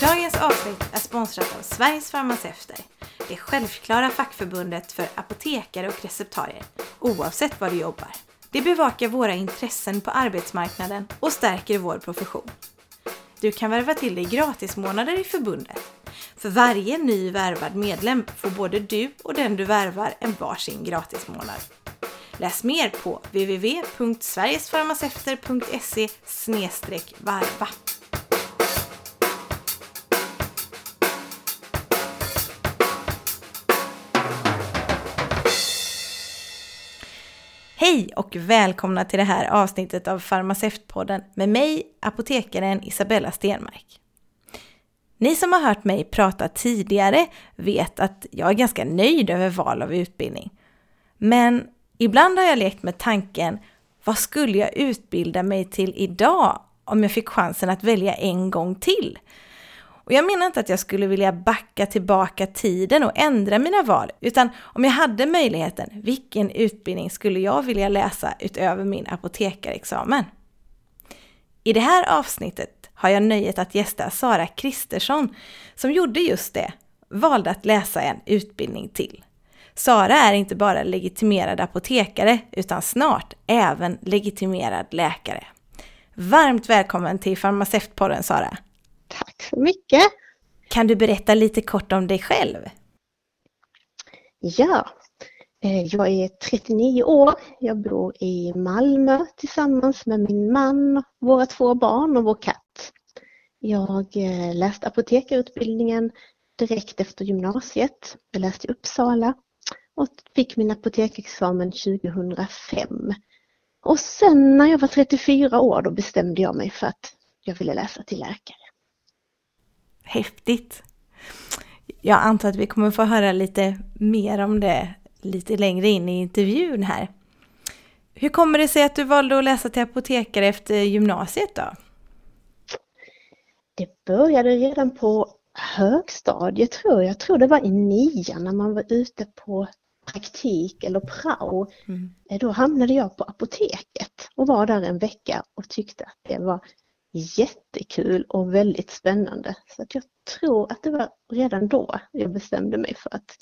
Dagens avsnitt är sponsrat av Sveriges farmaceuter. Det självklara fackförbundet för apotekare och receptarier, oavsett var du jobbar. Det bevakar våra intressen på arbetsmarknaden och stärker vår profession. Du kan värva till dig gratismånader i förbundet. För varje ny värvad medlem får både du och den du värvar en varsin gratismånad. Läs mer på www.sverigesfarmaceuter.se varva. Hej och välkomna till det här avsnittet av Farmaceutpodden med mig, apotekaren Isabella Stenmark. Ni som har hört mig prata tidigare vet att jag är ganska nöjd över val av utbildning. Men ibland har jag lekt med tanken, vad skulle jag utbilda mig till idag om jag fick chansen att välja en gång till? Och jag menar inte att jag skulle vilja backa tillbaka tiden och ändra mina val, utan om jag hade möjligheten, vilken utbildning skulle jag vilja läsa utöver min apotekarexamen? I det här avsnittet har jag nöjet att gästa Sara Kristersson som gjorde just det, valde att läsa en utbildning till. Sara är inte bara legitimerad apotekare utan snart även legitimerad läkare. Varmt välkommen till Farmaceutpodden Sara! Tack så mycket! Kan du berätta lite kort om dig själv? Ja, eh, jag är 39 år. Jag bor i Malmö tillsammans med min man, våra två barn och vår katt. Jag eh, läste apotekarutbildningen direkt efter gymnasiet. Jag läste i Uppsala och fick min apoteksexamen 2005. Och sen när jag var 34 år då bestämde jag mig för att jag ville läsa till läkare. Häftigt! Jag antar att vi kommer få höra lite mer om det lite längre in i intervjun här. Hur kommer det sig att du valde att läsa till apotekare efter gymnasiet då? Det började redan på högstadiet tror jag. Jag tror det var i nian när man var ute på praktik eller prao. Mm. Då hamnade jag på apoteket och var där en vecka och tyckte att det var jättekul och väldigt spännande. Så att jag tror att det var redan då jag bestämde mig för att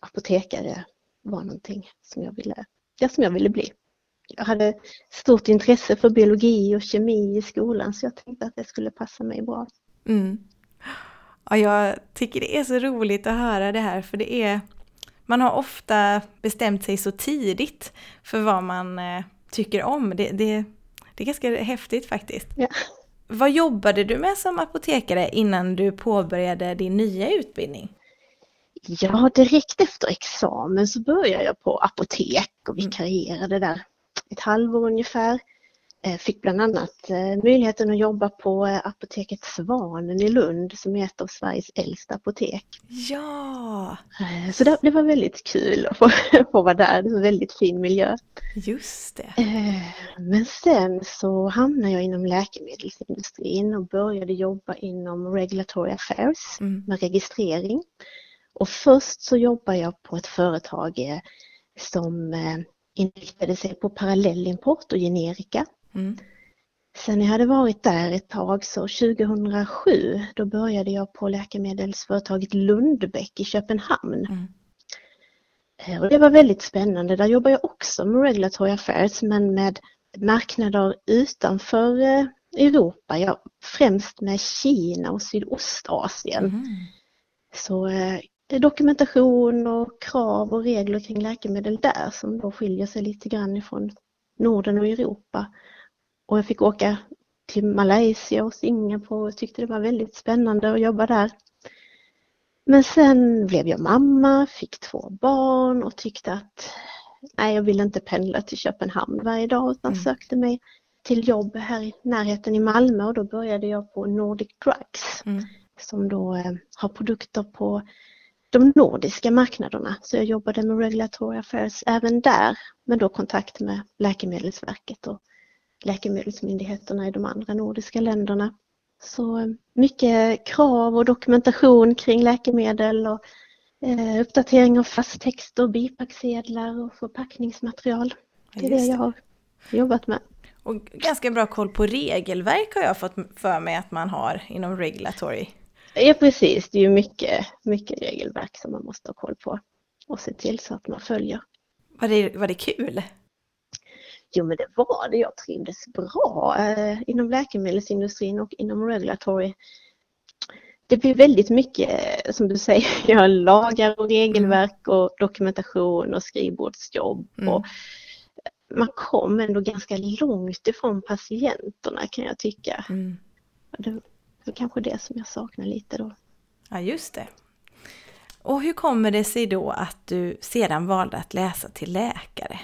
apotekare var någonting som jag ville, ja, som jag ville bli. Jag hade stort intresse för biologi och kemi i skolan så jag tänkte att det skulle passa mig bra. Mm. Ja, jag tycker det är så roligt att höra det här för det är man har ofta bestämt sig så tidigt för vad man eh, tycker om. Det, det, det är ganska häftigt faktiskt. Ja. Vad jobbade du med som apotekare innan du påbörjade din nya utbildning? Ja, direkt efter examen så började jag på apotek och mm. vikarierade där ett halvår ungefär. Eh, fick bland annat eh, möjligheten att jobba på eh, apoteket Svanen i Lund som är ett av Sveriges äldsta apotek. Ja! Så det, var väldigt kul att få, få vara där, det var en väldigt fin miljö. Just det. Men sen så hamnade jag inom läkemedelsindustrin och började jobba inom Regulatory Affairs mm. med registrering. Och först så jobbade jag på ett företag som inriktade sig på parallellimport och generika. Mm. Sen jag hade varit där ett tag så 2007 då började jag på läkemedelsföretaget Lundbäck i Köpenhamn. Mm. Eh, och det var väldigt spännande. Där jobbar jag också med Regulatory Affairs men med marknader utanför eh, Europa, ja, främst med Kina och Sydostasien. Mm. Så eh, dokumentation och krav och regler kring läkemedel där som då skiljer sig lite grann ifrån Norden och Europa. Och jag fick åka till Malaysia och Singapore och tyckte det var väldigt spännande att jobba där. Men sen blev jag mamma, fick två barn och tyckte att nej, jag ville inte pendla till Köpenhamn varje dag utan mm. sökte mig till jobb här i närheten i Malmö och då började jag på Nordic Drugs mm. som då eh, har produkter på de nordiska marknaderna. Så jag jobbade med Regulatory Affairs även där, men då kontakt med Läkemedelsverket och läkemedelsmyndigheterna i de andra nordiska länderna. Så mycket krav och dokumentation kring läkemedel och eh, uppdatering av fasttexter, bipacksedlar och förpackningsmaterial. Det är det jag har jobbat med. Och ganska bra koll på regelverk har jag fått för mig att man har inom regulatory. Ja precis, det är ju mycket, mycket regelverk som man måste ha koll på och se till så att man följer. Var det, var det kul? Jo men det var det, jag trivdes bra eh, inom läkemedelsindustrin och inom regulatory. Det blir väldigt mycket, som du säger, lagar och regelverk och dokumentation och skrivbordsjobb. Mm. Och man kom ändå ganska långt ifrån patienterna kan jag tycka. Mm. Det var kanske det som jag saknar lite då. Ja, just det. Och hur kommer det sig då att du sedan valde att läsa till läkare?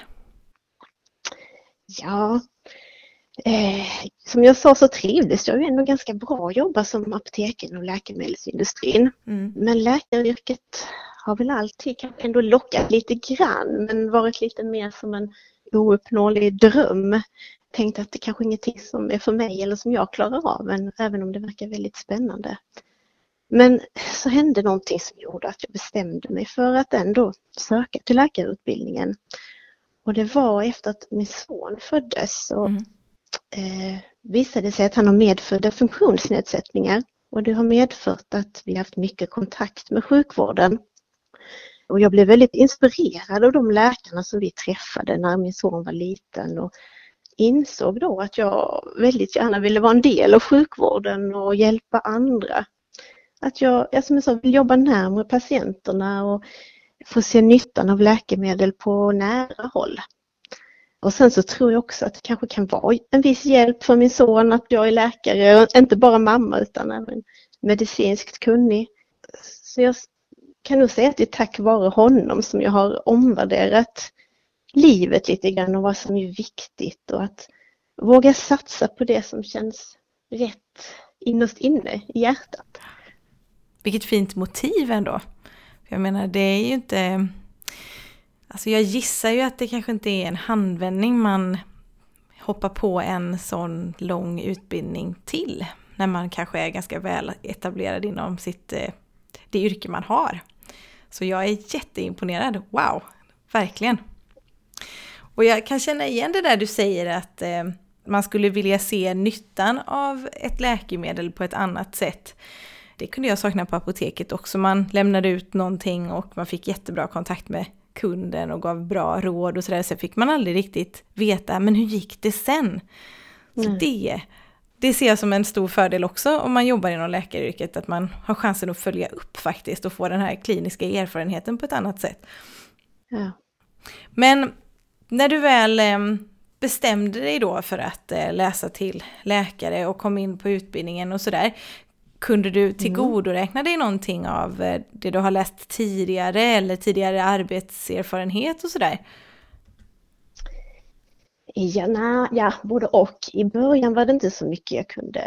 Ja, eh, som jag sa så trivdes jag ju ändå ganska bra att jobba som apotekare och läkemedelsindustrin. Mm. Men läkaryrket har väl alltid kanske ändå lockat lite grann men varit lite mer som en ouppnåelig dröm. Tänkte att det kanske är ingenting som är för mig eller som jag klarar av, men även om det verkar väldigt spännande. Men så hände någonting som gjorde att jag bestämde mig för att ändå söka till läkarutbildningen. Och det var efter att min son föddes så mm. eh, visade det sig att han har medfödda funktionsnedsättningar. Och det har medfört att vi haft mycket kontakt med sjukvården. Och jag blev väldigt inspirerad av de läkarna som vi träffade när min son var liten och insåg då att jag väldigt gärna ville vara en del av sjukvården och hjälpa andra. Att jag, jag som jag sa, vill jobba närmare patienterna och få se nyttan av läkemedel på nära håll. Och sen så tror jag också att det kanske kan vara en viss hjälp för min son att jag är läkare, inte bara mamma utan även medicinskt kunnig. Så jag kan nog säga att det är tack vare honom som jag har omvärderat livet lite grann och vad som är viktigt och att våga satsa på det som känns rätt innerst inne i hjärtat. Vilket fint motiv ändå. Jag menar det är ju inte... Alltså jag gissar ju att det kanske inte är en handvändning man hoppar på en sån lång utbildning till. När man kanske är ganska väl etablerad inom sitt, eh, det yrke man har. Så jag är jätteimponerad. Wow, verkligen. Och jag kan känna igen det där du säger att eh, man skulle vilja se nyttan av ett läkemedel på ett annat sätt. Det kunde jag sakna på apoteket också. Man lämnade ut någonting och man fick jättebra kontakt med kunden och gav bra råd och sådär. Sen fick man aldrig riktigt veta, men hur gick det sen? Så mm. det det ser jag som en stor fördel också om man jobbar inom läkaryrket, att man har chansen att följa upp faktiskt och få den här kliniska erfarenheten på ett annat sätt. Ja. Men när du väl eh, bestämde dig då för att eh, läsa till läkare och kom in på utbildningen och sådär, kunde du mm. tillgodoräkna dig någonting av eh, det du har läst tidigare eller tidigare arbetserfarenhet och sådär? Ja, na, ja, både och. I början var det inte så mycket jag kunde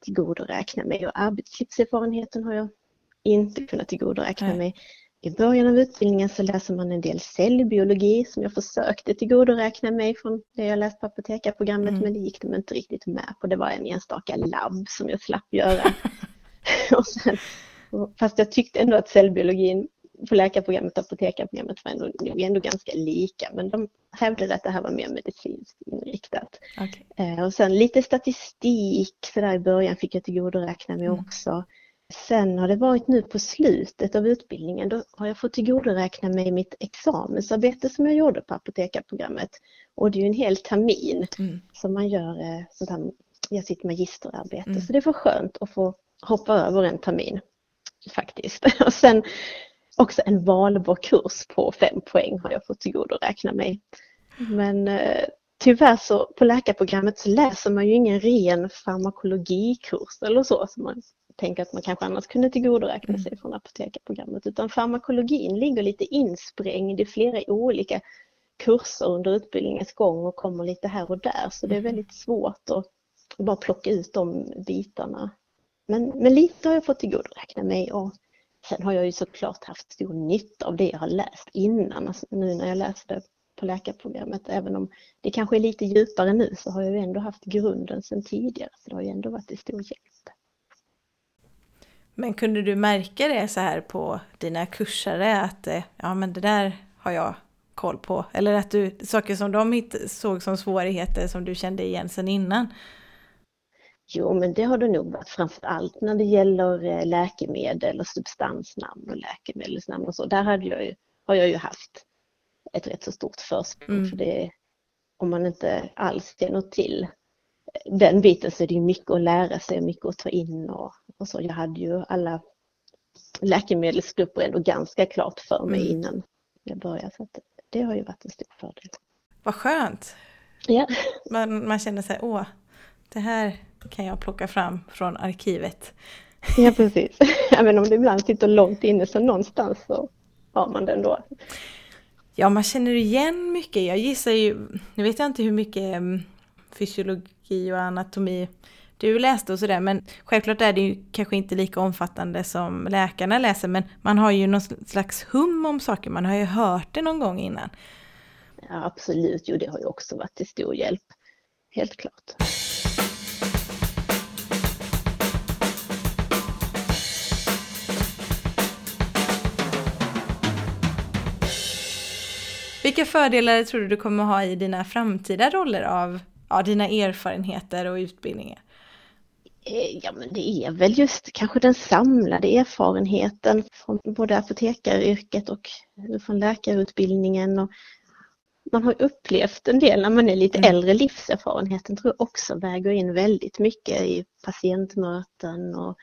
tillgodoräkna mig och arbetslivserfarenheten har jag inte kunnat tillgodoräkna mig. I början av utbildningen så läser man en del cellbiologi som jag försökte tillgodoräkna mig från det jag läst på apotekarprogrammet mm. men det gick de inte riktigt med på. Det var en enstaka labb som jag slapp göra. och sen, fast jag tyckte ändå att cellbiologin på läkarprogrammet och apotekarprogrammet var ändå, ändå ganska lika men de hävdade att det här var mer medicinskt inriktat. Okay. Eh, och sen lite statistik så där i början fick jag tillgodoräkna mig mm. också. Sen har det varit nu på slutet av utbildningen, då har jag fått tillgodoräkna mig mitt examensarbete som jag gjorde på apotekarprogrammet. Och det är ju en hel termin mm. som man gör eh, sånt här, jag sitt magisterarbete. Mm. Så det var skönt att få hoppa över en termin faktiskt. Och sen också en valbar kurs på fem poäng har jag fått tillgodoräkna mig. Men eh, tyvärr så på läkarprogrammet så läser man ju ingen ren farmakologikurs eller så som man tänker att man kanske annars kunde tillgodoräkna mm. sig från apotekarprogrammet utan farmakologin ligger lite insprängd i flera olika kurser under utbildningens gång och kommer lite här och där så det är mm. väldigt svårt att bara plocka ut de bitarna. Men, men lite har jag fått tillgodoräkna mig och Sen har jag ju såklart haft stor nytta av det jag har läst innan, alltså nu när jag läste på läkarprogrammet. Även om det kanske är lite djupare nu så har jag ju ändå haft grunden sedan tidigare, så det har ju ändå varit till stor hjälp. Men kunde du märka det så här på dina kursare att eh, ja men det där har jag koll på? Eller att du, saker som de såg som svårigheter som du kände igen sedan innan? Jo, men det har det nog varit framför allt när det gäller eh, läkemedel och substansnamn och läkemedelsnamn och så. Där hade jag ju, har jag ju haft ett rätt så stort försprång. Mm. För det, om man inte alls känner till den biten så är det ju mycket att lära sig, mycket att ta in och, och så. Jag hade ju alla läkemedelsgrupper ändå ganska klart för mig mm. innan jag började. Så det har ju varit en stor fördel. Vad skönt! Ja. Man, man känner sig, åh, det här kan jag plocka fram från arkivet. Ja, precis. Även om det ibland sitter långt inne så någonstans så har man det ändå. Ja, man känner igen mycket. Jag gissar ju, nu vet jag inte hur mycket mm, fysiologi och anatomi du läste och sådär, men självklart är det ju kanske inte lika omfattande som läkarna läser, men man har ju någon slags hum om saker, man har ju hört det någon gång innan. Ja, absolut, jo det har ju också varit till stor hjälp, helt klart. Vilka fördelar tror du du kommer ha i dina framtida roller av ja, dina erfarenheter och utbildningar? Eh, ja, men det är väl just kanske den samlade erfarenheten från både apotekaryrket och från läkarutbildningen. Och man har upplevt en del när man är lite mm. äldre, livserfarenheten tror jag också väger in väldigt mycket i patientmöten och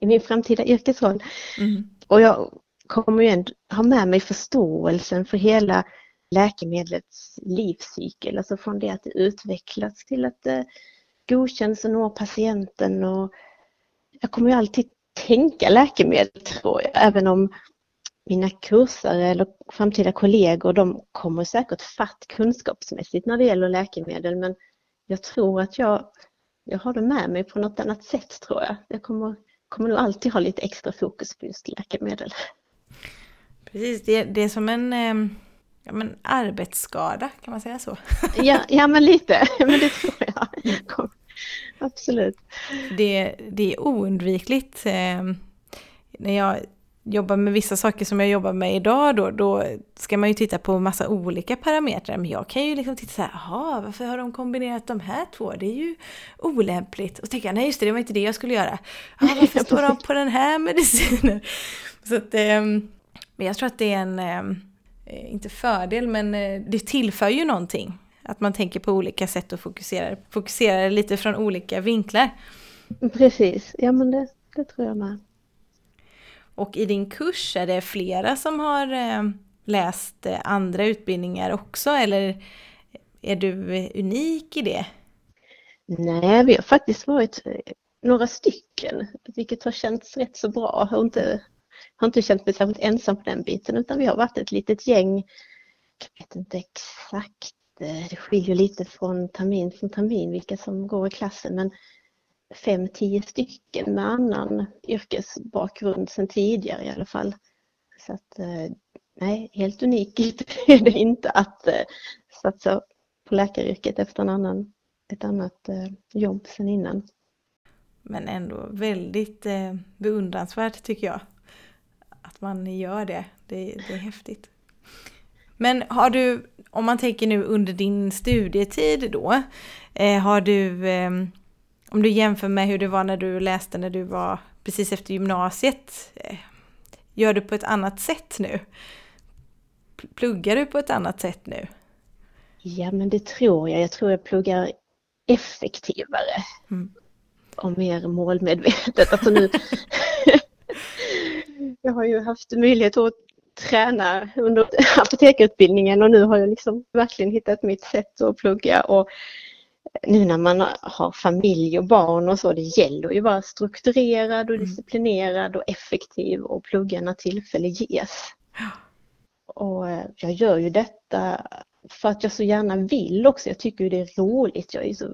i min framtida yrkesroll. Mm. Och jag kommer ju ändå ha med mig förståelsen för hela läkemedlets livscykel, alltså från det att det utvecklas till att det godkänns och når patienten. Och jag kommer ju alltid tänka läkemedel tror jag, även om mina kursare eller framtida kollegor, de kommer säkert fatt kunskapsmässigt när det gäller läkemedel, men jag tror att jag, jag har det med mig på något annat sätt tror jag. Jag kommer, kommer nog alltid ha lite extra fokus på just läkemedel. Precis, det, det är som en eh ja, men arbetsskada, kan man säga så? ja, ja, men lite, men det tror jag. Absolut. Det, det är oundvikligt. Eh, när jag jobbar med vissa saker som jag jobbar med idag då, då ska man ju titta på massa olika parametrar. Men jag kan ju liksom titta så här, jaha, varför har de kombinerat de här två? Det är ju olämpligt. Och så tänker jag, nej just det, det var inte det jag skulle göra. Ja, varför står de på den här medicinen? Så att, eh, men jag tror att det är en eh, Eh, inte fördel, men eh, det tillför ju någonting. Att man tänker på olika sätt och fokuserar, fokuserar lite från olika vinklar. Precis, ja men det, det tror jag med. Och i din kurs, är det flera som har eh, läst andra utbildningar också eller är du unik i det? Nej, vi har faktiskt varit några stycken, vilket har känts rätt så bra och inte har inte känt mig särskilt ensam på den biten utan vi har varit ett litet gäng, jag vet inte exakt, eh, Eh, det skiljer lite från termin från termin vilka som går i klassen men fem, tio stycken med annan yrkesbakgrund sedan tidigare i alla fall. Så att eh, nej, helt unikt är det inte att eh, satsa på läkaryrket efter en annan, ett annat jobb sedan innan. Men ändå väldigt beundransvärt tycker jag att man gör det. det. Det är häftigt. Men har du, om man tänker nu under din studietid då, eh, har du, eh, om du jämför med hur det var när du läste när du var precis efter gymnasiet, eh, gör du på ett annat sätt nu? Pluggar du på ett annat sätt nu? Ja men det tror jag. Jag tror jag pluggar effektivare. Mm. Och mer målmedvetet. Alltså nu, jag har ju haft möjlighet att träna under apotekarutbildningen och nu har jag liksom verkligen hittat mitt sätt att plugga och nu när man har familj och barn och så, det gäller ju att vara strukturerad och mm. disciplinerad och effektiv och plugga när tillfälle ges. Och eh, jag gör ju detta för att jag så gärna vill också. Jag tycker det är roligt. Jag, är så,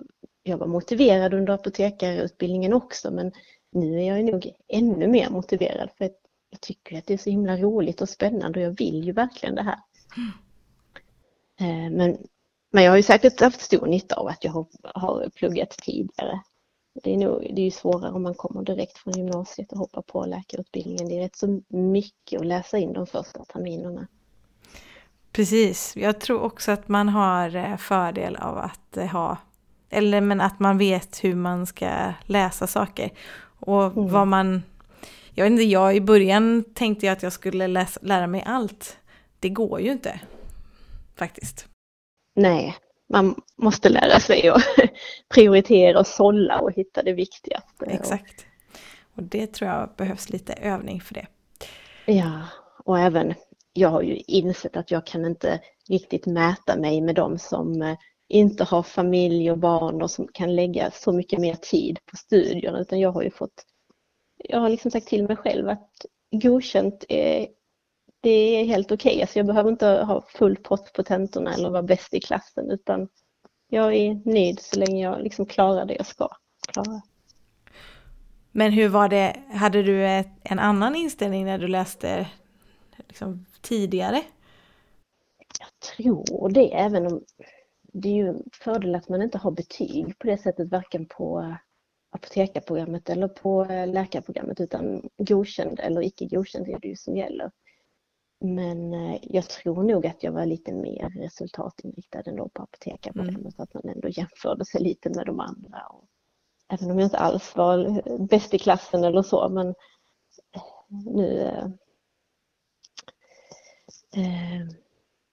jag var motiverad under apotekarutbildningen också men nu är jag nog ännu mer motiverad för att jag tycker att det är så himla roligt och spännande och jag vill ju verkligen det här. Mm. Men, men jag har ju säkert haft stor nytta av att jag har, har pluggat tidigare. Det är, nog, det är ju svårare om man kommer direkt från gymnasiet och hoppar på läkarutbildningen. Det är rätt så mycket att läsa in de första terminerna. Precis, jag tror också att man har eh, fördel av att eh, ha eller men att man vet hur man ska läsa saker. Och mm. vad man, jag vet inte, jag i början tänkte jag att jag skulle läsa, lära mig allt. Det går ju inte, faktiskt. Nej, man måste lära sig att prioritera och sålla och hitta det viktigaste. Exakt. Och det tror jag behövs lite övning för det. Ja, och även jag har ju insett att jag kan inte riktigt mäta mig med dem som eh, inte har familj och barn och som kan lägga så mycket mer tid på studierna utan jag har ju fått, jag har liksom sagt till mig själv att godkänt är, det är helt okej. Okay. Alltså jag behöver inte ha full pott på tentorna eller vara bäst i klassen utan jag är nöjd så länge jag liksom klarar det jag ska klara. Men hur var det, hade du ett, en annan inställning när du läste liksom, tidigare? Jag tror det, även om det är ju en fördel att man inte har betyg på det sättet, varken på apotekarprogrammet eller på läkarprogrammet, utan godkänd eller icke godkänd är det ju som gäller. Men eh, jag tror nog att jag var lite mer resultatinriktad ändå på apotekarprogrammet, mm. att man ändå jämförde sig lite med de andra. Och även om jag inte alls var bäst i klassen eller så, men nu eh, eh,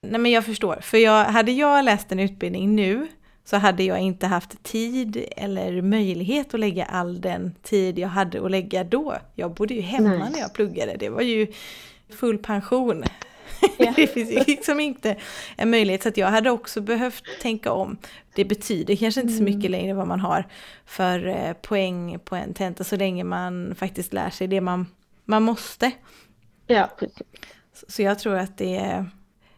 Nej men jag förstår, för jag, hade jag läst en utbildning nu så hade jag inte haft tid eller möjlighet att lägga all den tid jag hade att lägga då. Jag bodde ju hemma Nej. när jag pluggade, det var ju full pension. Ja. det finns ju liksom inte en möjlighet så jag hade också behövt tänka om. Det betyder kanske inte så mm. mycket längre vad man har för eh, poäng på en tenta så länge man faktiskt lär sig det man, man måste. Ja, Så jag tror att det är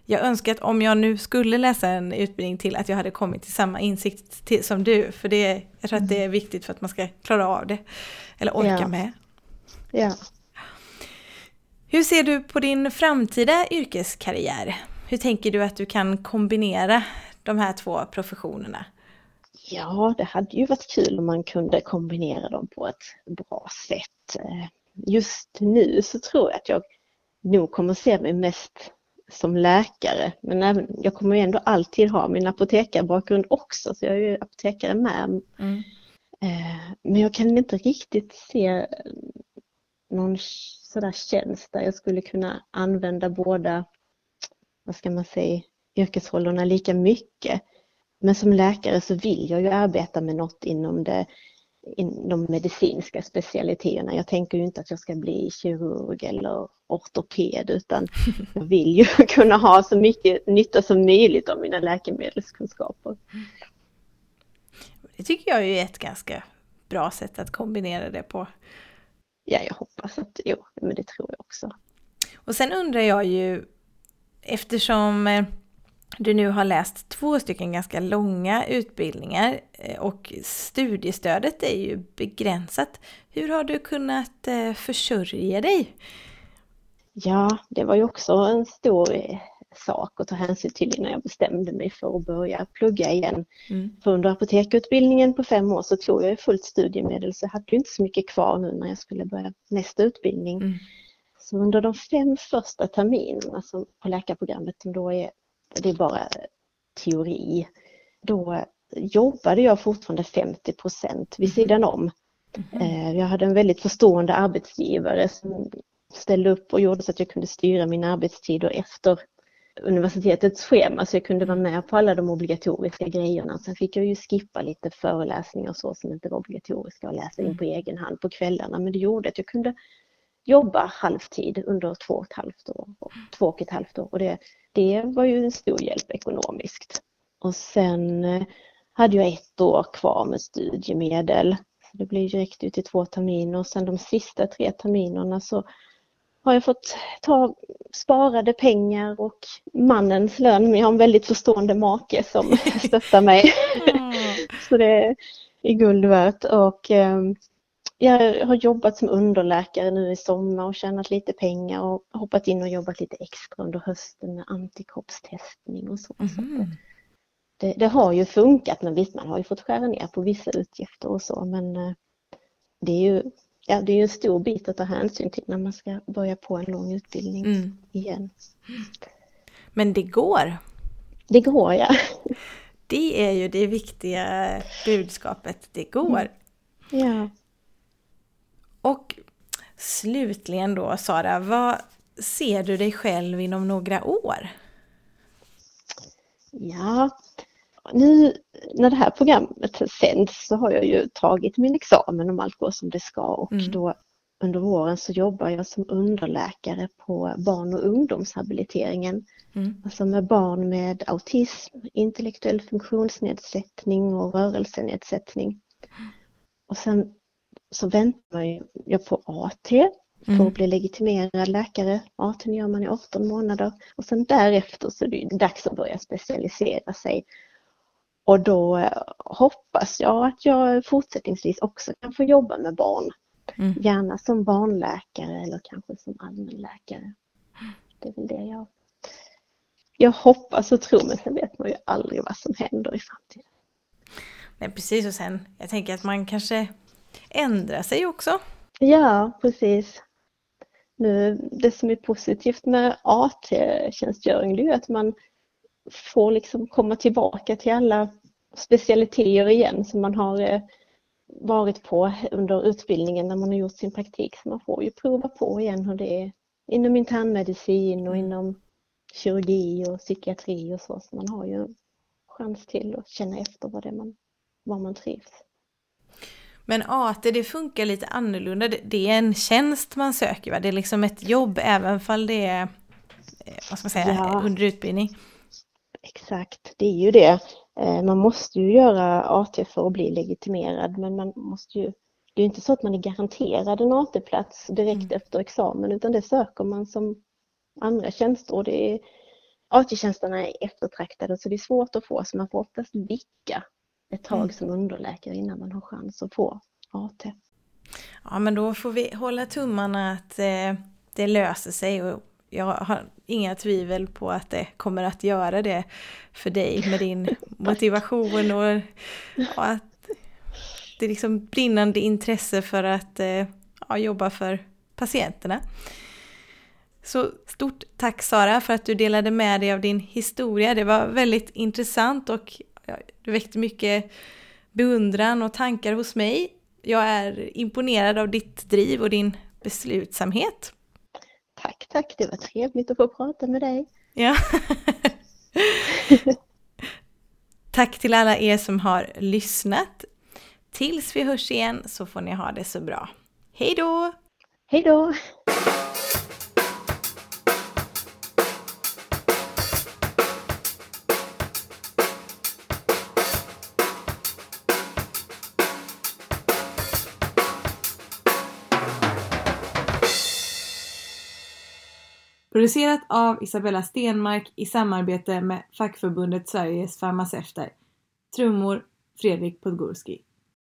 jag önskar att om jag nu skulle läsa en utbildning till att jag hade kommit till samma insikt till, som du. För det, jag tror att det är viktigt för att man ska klara av det. Eller orka ja. med. Ja. Hur ser du på din framtida yrkeskarriär? Hur tänker du att du kan kombinera de här två professionerna? Ja, det hade ju varit kul om man kunde kombinera dem på ett bra sätt. Just nu så tror jag att jag nog kommer se mig mest som läkare. Men även, jag kommer ju ändå alltid ha min apotekarbakgrund också, så jag är ju apotekare med. Mm. Eh, men jag kan inte riktigt se någon sådär tjänst där jag skulle kunna använda båda, vad ska man säga, yrkesrollerna lika mycket. Men som läkare så vill jag ju arbeta med något inom det de medicinska specialiteterna. Jag tänker ju inte att jag ska bli kirurg eller ortoped utan jag vill ju kunna ha så mycket nytta som möjligt av mina läkemedelskunskaper. Det tycker jag är ett ganska bra sätt att kombinera det på. Ja, jag hoppas att jo, men det tror jag också. Och sen undrar jag ju, eftersom eh, du nu har läst två stycken ganska långa utbildningar eh, och studiestödet är ju begränsat. Hur har du kunnat eh, försörja dig? Ja, det var ju också en stor eh, sak att ta hänsyn till innan jag bestämde mig för att börja plugga igen. Mm. För under apotekarutbildningen på fem år så tog jag fullt studiemedel så jag hade ju inte så mycket kvar nu när jag skulle börja nästa utbildning. Mm. Så under de fem första terminerna som på läkarprogrammet som då är det är bara teori. Då jobbade jag fortfarande 50 procent vid sidan om. Mm. Jag hade en väldigt förstående arbetsgivare som ställde upp och gjorde så att jag kunde styra mina arbetstider efter universitetets schema så jag kunde vara med på alla de obligatoriska grejerna. Sen fick jag ju skippa lite föreläsningar och så som inte var obligatoriska och läsa in mm. på egen hand på kvällarna men det gjorde att jag kunde jobba halvtid under två och ett halvt år. Två och ett halvt år. Och det, det var ju en stor hjälp ekonomiskt. Och sen eh, hade jag ett år kvar med studiemedel. Det blev direkt ut i två terminer och sen de sista tre terminerna så har jag fått ta sparade pengar och mannens lön. Men jag har en väldigt förstående make som stöttar mig. Mm. så det är guld värt. Och ehm, jag har jobbat som underläkare nu i sommar och tjänat lite pengar och hoppat in och jobbat lite extra under hösten med antikroppstestning och så. Mm. så mhm. det, det, har ju funkat men visst man har ju fått skära ner på vissa utgifter och så men eh, det är ju ja, det är en stor bit att ta hänsyn till när man ska börja på en lång utbildning mm. igen. Men det går? Det går ja. Det är ju det viktiga budskapet, det går. Mm. Ja. Och slutligen då Sara, vad ser du dig själv inom några år? Ja, nu när det här programmet sänds så har jag ju tagit min examen om allt går som det ska och mm. då under våren så jobbar jag som underläkare på barn och ungdomshabiliteringen. Mm. Alltså med barn med autism, intellektuell funktionsnedsättning och rörelsenedsättning. Och sen så väntar jag på AT för mm. att bli legitimerad läkare. AT gör man i 18 månader och sen därefter så är det dags att börja specialisera sig. Och då eh, hoppas jag att jag fortsättningsvis också kan få jobba med barn. Mm. Gärna som barnläkare eller kanske som allmänläkare. Det är väl det jag, jag hoppas och tror men sen vet man ju aldrig vad som händer i framtiden. Nej precis och sen, jag tänker att man kanske ändrar sig också. Ja, precis. Nu, det som är positivt med AT-tjänstgöring det är att man får liksom komma tillbaka till alla specialiteter igen som man har eh, varit på under utbildningen när man har gjort sin praktik. Så man får ju prova på igen hur det är inom internmedicin och mm. inom kirurgi och psykiatri och så. Så man har ju chans till att känna efter vad det man, var man trivs. Men AT det funkar lite annorlunda. Det är en tjänst man söker va? Det är liksom ett jobb även fall det är eh, vad ska man säga, ja. under utbildning. Exakt, det är ju det. Eh, man måste ju göra AT för att bli legitimerad men man måste ju det är inte så att man är garanterad en AT-plats direkt mm. efter examen utan det söker man som andra tjänster och det är AT-tjänsterna är eftertraktade så det är svårt att få så man får oftast vicka ett tag mm. som underläkare innan man har chans att få AT. Ja men då får vi hålla tummarna att eh, det löser sig och jag har inga tvivel på att det kommer att göra det för dig med din motivation och, och att det är liksom brinnande intresse för att eh, ja, jobba för patienterna. Så stort tack Sara för att du delade med dig av din historia. Det var väldigt intressant och du väckte mycket beundran och tankar hos mig. Jag är imponerad av ditt driv och din beslutsamhet. Tack, tack. Det var trevligt att få prata med dig. Ja. tack till alla er som har lyssnat. Tills vi hörs igen så får ni ha det så bra. Hej då! Hej då! Producerat av Isabella Stenmark i samarbete med fackförbundet Sveriges farmaceuter. Trummor Fredrik Podgorski.